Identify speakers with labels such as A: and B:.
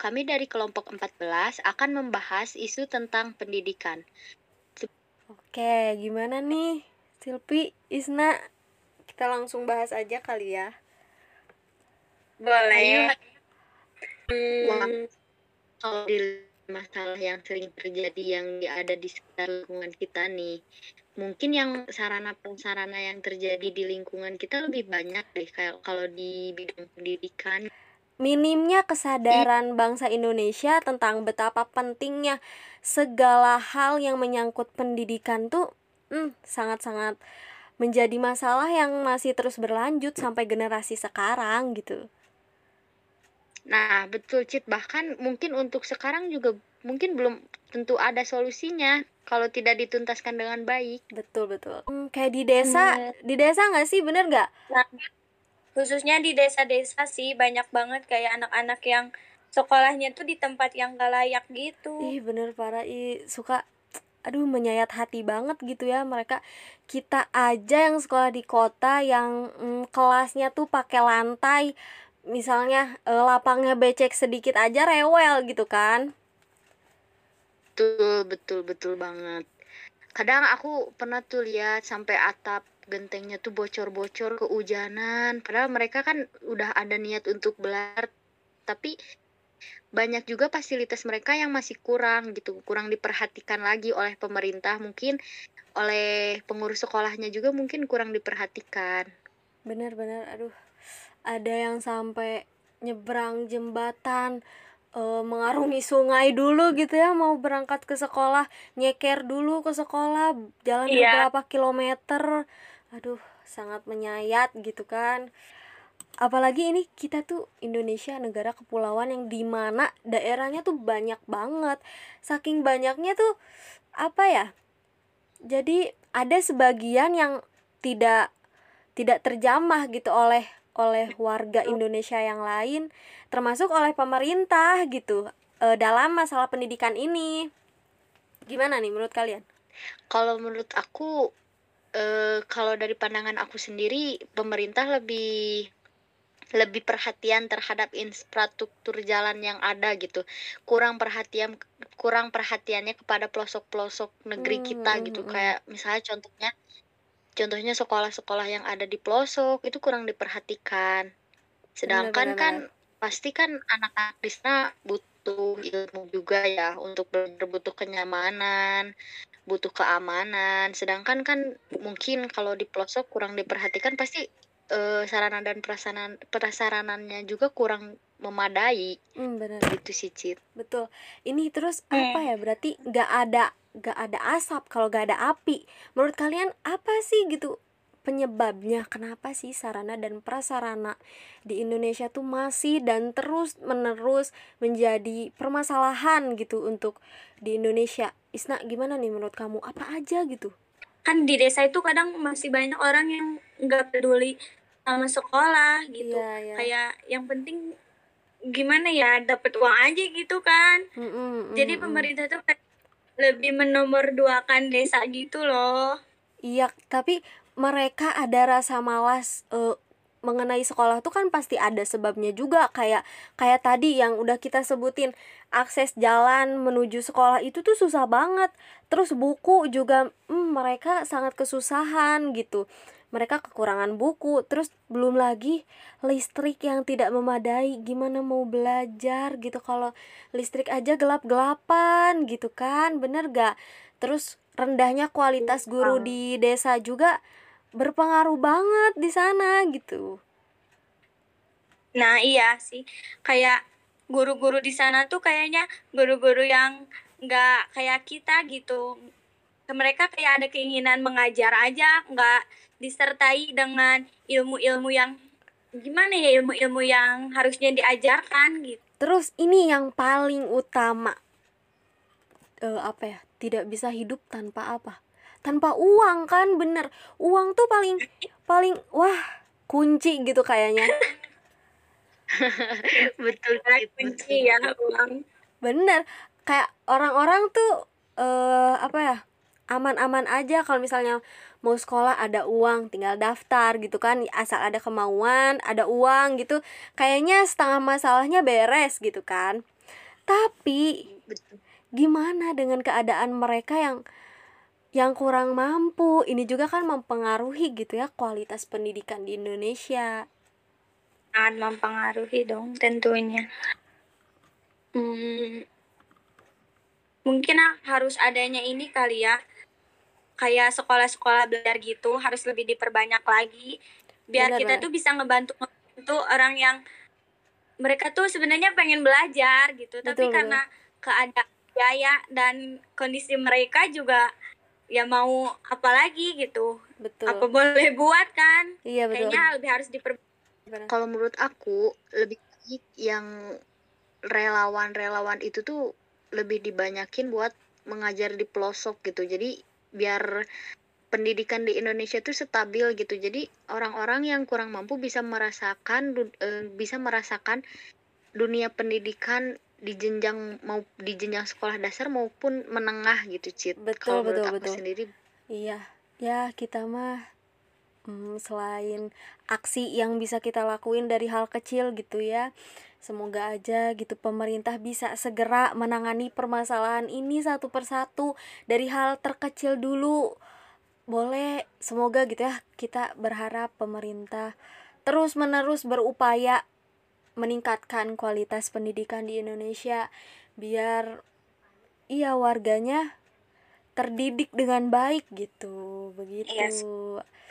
A: kami dari kelompok 14 akan membahas isu tentang pendidikan.
B: Oke, gimana nih Silpi, Isna? Kita langsung bahas aja kali ya.
C: Boleh.
A: Wah, kalau di masalah yang sering terjadi yang ada di sekitar lingkungan kita nih, mungkin yang sarana prasarana yang terjadi di lingkungan kita lebih banyak deh kayak kalau di bidang pendidikan.
B: Minimnya kesadaran bangsa Indonesia tentang betapa pentingnya segala hal yang menyangkut pendidikan tuh hmm, sangat-sangat menjadi masalah yang masih terus berlanjut sampai generasi sekarang gitu.
A: Nah, betul Cit. Bahkan mungkin untuk sekarang juga mungkin belum tentu ada solusinya kalau tidak dituntaskan dengan baik.
B: Betul, betul. Hmm, kayak di desa, hmm. di desa nggak sih, bener nggak?
C: Nah, khususnya di desa-desa sih banyak banget kayak anak-anak yang sekolahnya tuh di tempat yang gak layak gitu.
B: Ih, bener parah. Ih, suka aduh menyayat hati banget gitu ya mereka kita aja yang sekolah di kota yang mm, kelasnya tuh pakai lantai misalnya e, lapangnya becek sedikit aja rewel gitu kan
A: betul betul betul banget kadang aku pernah tuh lihat sampai atap gentengnya tuh bocor-bocor kehujanan. Padahal mereka kan udah ada niat untuk belajar tapi banyak juga fasilitas mereka yang masih kurang gitu kurang diperhatikan lagi oleh pemerintah. Mungkin oleh pengurus sekolahnya juga mungkin kurang diperhatikan.
B: Benar-benar aduh ada yang sampai nyebrang jembatan e, mengarungi sungai dulu gitu ya mau berangkat ke sekolah nyeker dulu ke sekolah jalan iya. beberapa kilometer aduh sangat menyayat gitu kan. Apalagi ini kita tuh Indonesia negara kepulauan yang di mana daerahnya tuh banyak banget. Saking banyaknya tuh apa ya jadi ada sebagian yang tidak tidak terjamah gitu oleh oleh warga Indonesia yang lain termasuk oleh pemerintah gitu e, dalam masalah pendidikan ini. Gimana nih menurut kalian?
A: Kalau menurut aku e, kalau dari pandangan aku sendiri pemerintah lebih lebih perhatian terhadap infrastruktur jalan yang ada gitu. Kurang perhatian kurang perhatiannya kepada pelosok-pelosok negeri hmm, kita hmm, gitu. hmm. kayak misalnya contohnya contohnya sekolah-sekolah yang ada di pelosok itu kurang diperhatikan. Sedangkan benar, benar, kan pasti kan anak-anak di sana butuh ilmu juga ya untuk butuh kenyamanan butuh keamanan. Sedangkan kan mungkin kalau di pelosok kurang diperhatikan pasti uh, sarana dan prasarana prasaranannya juga kurang memadai.
B: Hmm, benar.
A: Gitu sih Cit.
B: Betul. Ini terus hmm. apa ya berarti nggak ada gak ada asap. Kalau gak ada api menurut kalian apa sih gitu penyebabnya? Kenapa sih sarana dan prasarana di Indonesia tuh masih dan terus menerus menjadi permasalahan gitu untuk di Indonesia Isna gimana nih menurut kamu? Apa aja gitu?
C: Kan di desa itu kadang masih banyak orang yang nggak peduli sama sekolah gitu. Yeah, yeah. kayak yang penting gimana ya dapat uang aja gitu kan. Mm -mm, mm jadi pemerintah tuh lebih menomorduakan desa gitu loh.
B: Iya, tapi mereka ada rasa malas uh, mengenai sekolah tuh kan pasti ada sebabnya juga. Kayak kayak tadi yang udah kita sebutin akses jalan menuju sekolah itu tuh susah banget. Terus buku juga hmm, mereka sangat kesusahan gitu. Mereka kekurangan buku terus belum lagi listrik yang tidak memadai. Gimana mau belajar gitu kalau listrik aja gelap-gelapan gitu kan? Bener gak? Terus rendahnya kualitas guru di desa juga berpengaruh banget di sana gitu
C: nah iya sih kayak guru-guru di sana tuh kayaknya guru-guru yang nggak kayak kita gitu mereka kayak ada keinginan mengajar aja nggak disertai dengan ilmu-ilmu yang gimana ya ilmu-ilmu yang harusnya diajarkan gitu.
B: Terus ini yang paling utama uh, apa ya? Tidak bisa hidup tanpa apa? Tanpa uang kan bener. Uang tuh paling paling wah kunci gitu kayaknya.
A: betul
C: kunci ya uang.
B: Bener. Kayak orang-orang tuh eh uh, apa ya? aman-aman aja kalau misalnya mau sekolah ada uang tinggal daftar gitu kan asal ada kemauan ada uang gitu kayaknya setengah masalahnya beres gitu kan Tapi
A: betul
B: gimana dengan keadaan mereka yang yang kurang mampu? Ini juga kan mempengaruhi gitu ya kualitas pendidikan di Indonesia.
C: sangat mempengaruhi dong tentunya hmm, mungkin harus adanya ini kali ya kayak sekolah-sekolah belajar gitu harus lebih diperbanyak lagi biar
B: Benar,
C: kita
B: benar.
C: tuh bisa ngebantu ngebantu orang yang mereka tuh sebenarnya pengen belajar gitu tapi
B: Betul,
C: karena keadaan biaya dan kondisi mereka juga ya mau apa lagi gitu.
B: Betul.
C: apa boleh buat kan?
B: Iya betul.
C: kayaknya lebih harus diper
A: kalau menurut aku lebih baik yang relawan-relawan itu tuh lebih dibanyakin buat mengajar di pelosok gitu. Jadi biar pendidikan di Indonesia tuh stabil gitu. Jadi orang-orang yang kurang mampu bisa merasakan eh, bisa merasakan dunia pendidikan di jenjang mau di jenjang sekolah dasar maupun menengah gitu Cit
B: Betul,
A: menurut
B: betul,
A: aku
B: betul.
A: sendiri
B: Iya, ya kita mah mm, selain aksi yang bisa kita lakuin dari hal kecil gitu ya. Semoga aja gitu pemerintah bisa segera menangani permasalahan ini satu persatu dari hal terkecil dulu. Boleh, semoga gitu ya kita berharap pemerintah terus-menerus berupaya meningkatkan kualitas pendidikan di Indonesia biar iya warganya terdidik dengan baik gitu begitu.
C: Iya